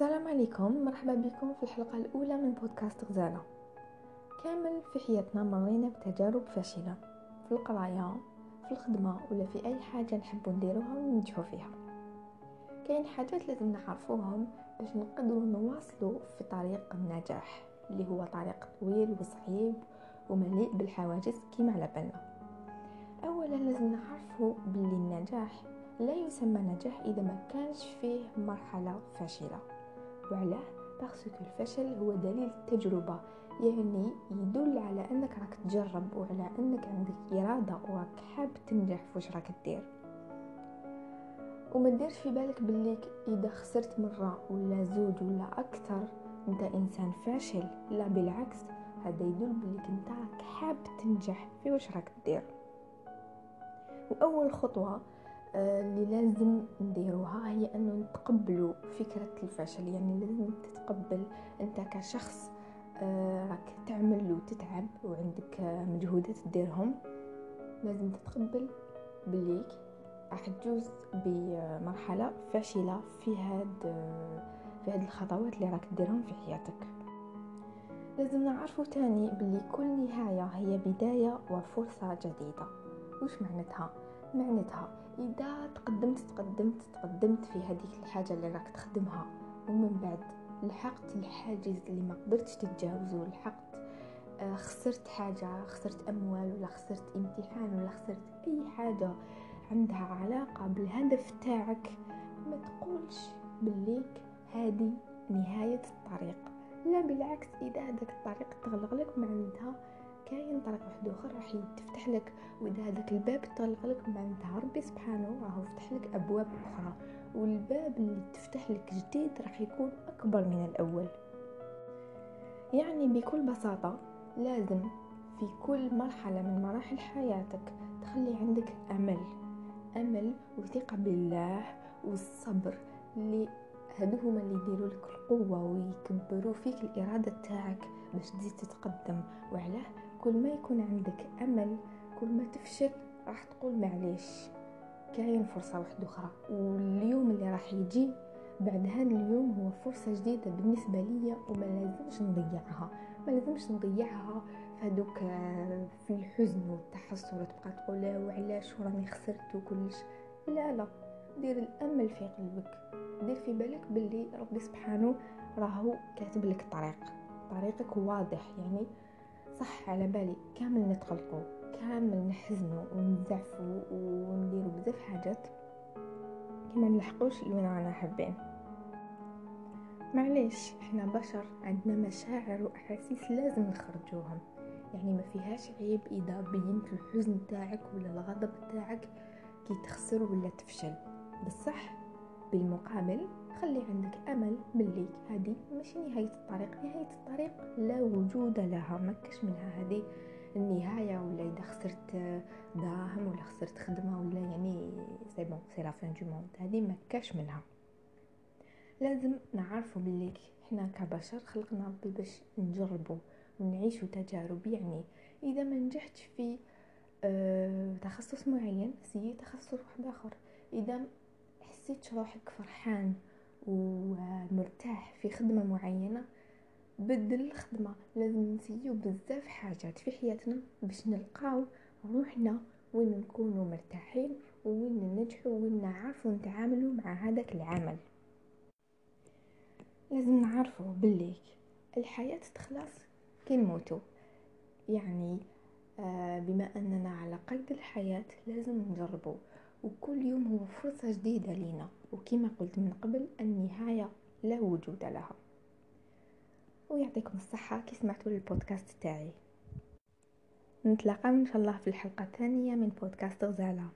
السلام عليكم. مرحبا بكم في الحلقة الأولى من بودكاست غزالة. كامل في حياتنا مرينا بتجارب فاشلة. في القراية في الخدمة ولا في أي حاجة نحبو نديروها وننجحو فيها. كاين حاجات لازم نعرفوهم باش نقدروا نواصلوا في طريق النجاح اللي هو طريق طويل وصعيب ومليء بالحواجز كيما على بالنا. أولا لازم نعرفوا باللي النجاح لا يسمى نجاح إذا ما كانش فيه مرحلة فاشلة. وعلاه parce que الفشل هو دليل التجربه يعني يدل على أنك راك تجرب وعلى أنك عندك إرادة وراك حاب تنجح فواش راك دير. وما ديرش في بالك باللي إذا خسرت مرة ولا زوج ولا أكثر أنت إنسان فاشل. لا بالعكس هذا يدل بلي انت راك حاب تنجح في واش راك دير. وأول خطوة آه، اللي لازم نتقبلوا فكرة الفشل يعني لازم تتقبل أنت كشخص آه، راك تعمل وتتعب وعندك مجهودات تديرهم. لازم تتقبل بليك راح تجوز بمرحلة فاشلة في هاد في هاد الخطوات اللي راك ديرهم في حياتك. لازم نعرفوا تاني بلي كل نهاية هي بداية وفرصة جديدة. وش معناتها؟ معناتها إذا تقدمت تقدمت تقدمت في هذيك الحاجة اللي راك تخدمها ومن بعد لحقت الحاجز اللي ما قدرتش تتجاوزه لحقت آه، خسرت حاجة خسرت أموال ولا خسرت امتحان ولا خسرت أي حاجة عندها علاقة بالهدف تاعك ما تقولش بليك هذه نهاية الطريق. لا بالعكس إذا هذاك الطريق تغلق لك كاين طريق واحد آخر راح يتفتح لك وإذا هذاك الباب طلق لك معناتها ربي سبحانه راهو فتح لك أبواب أخرى. والباب اللي تفتح لك جديد راح يكون أكبر من الأول. يعني بكل بساطة لازم في كل مرحلة من مراحل حياتك تخلي عندك أمل. أمل وثقة بالله والصبر اللي هادو هما اللي يديروا لك القوة ويكبروا فيك الإرادة تاعك باش تزيد تتقدم. وعلاه كل ما يكون عندك أمل كل ما تفشل راح تقول معليش. كاين فرصة واحدة أخرى واليوم اللي راح يجي بعد هذا اليوم هو فرصة جديدة بالنسبة لي وما لازمش نضيعها. ما لازمش نضيعها هذوك في الحزن والتحسر تبقى تقول لا وعلاش وراني خسرت وكلش؟ لا لا. دير الأمل في قلبك. دير في بالك باللي ربي سبحانه راهو كاتب لك طريق. طريقك واضح يعني صح على بالي. كامل نتقلقوا كامل نحزنوا ونزعفوا ونديروا بزاف حاجات. كما نلحقوش لوين رانا حابين. معليش إحنا بشر عندنا مشاعر وأحاسيس لازم نخرجوهم. يعني ما فيهاش عيب إذا بينت الحزن تاعك ولا الغضب تاعك كي تخسر ولا تفشل. بصح بالمقابل خلي عندك أمل باللي هذه ماشي نهاية الطريق. نهاية الطريق لا وجود لها ما كاش منها. هذه النهاية ولا إذا خسرت دراهم ولا خسرت خدمة ولا يعني c'est bon c'est la fin du monde هذه ما كاش منها. لازم نعرفوا باللي إحنا كبشر خلقنا ربي باش نجربوا ونعيشوا تجارب. يعني إذا ما نجحتش في أه تخصص معين سي تخصص واحد آخر. إذا حسيت روحك فرحان ومرتاح في خدمة معينة بدل الخدمة. لازم نسيو بزاف حاجات في حياتنا باش نلقاو روحنا وين نكونوا مرتاحين وين ننجحوا وين نعرفوا نتعاملوا مع هذاك العمل. لازم نعرفوا باللي الحياة تخلص كي نموتوا يعني آه بما أننا على قيد الحياة لازم نجربوا وكل يوم هو فرصة جديدة لينا وكما قلت من قبل النهاية لا وجود لها. ويعطيكم الصحة كي سمعتوا للبودكاست تاعي. نتلاقاو إن شاء الله في الحلقة الثانية من بودكاست غزالة.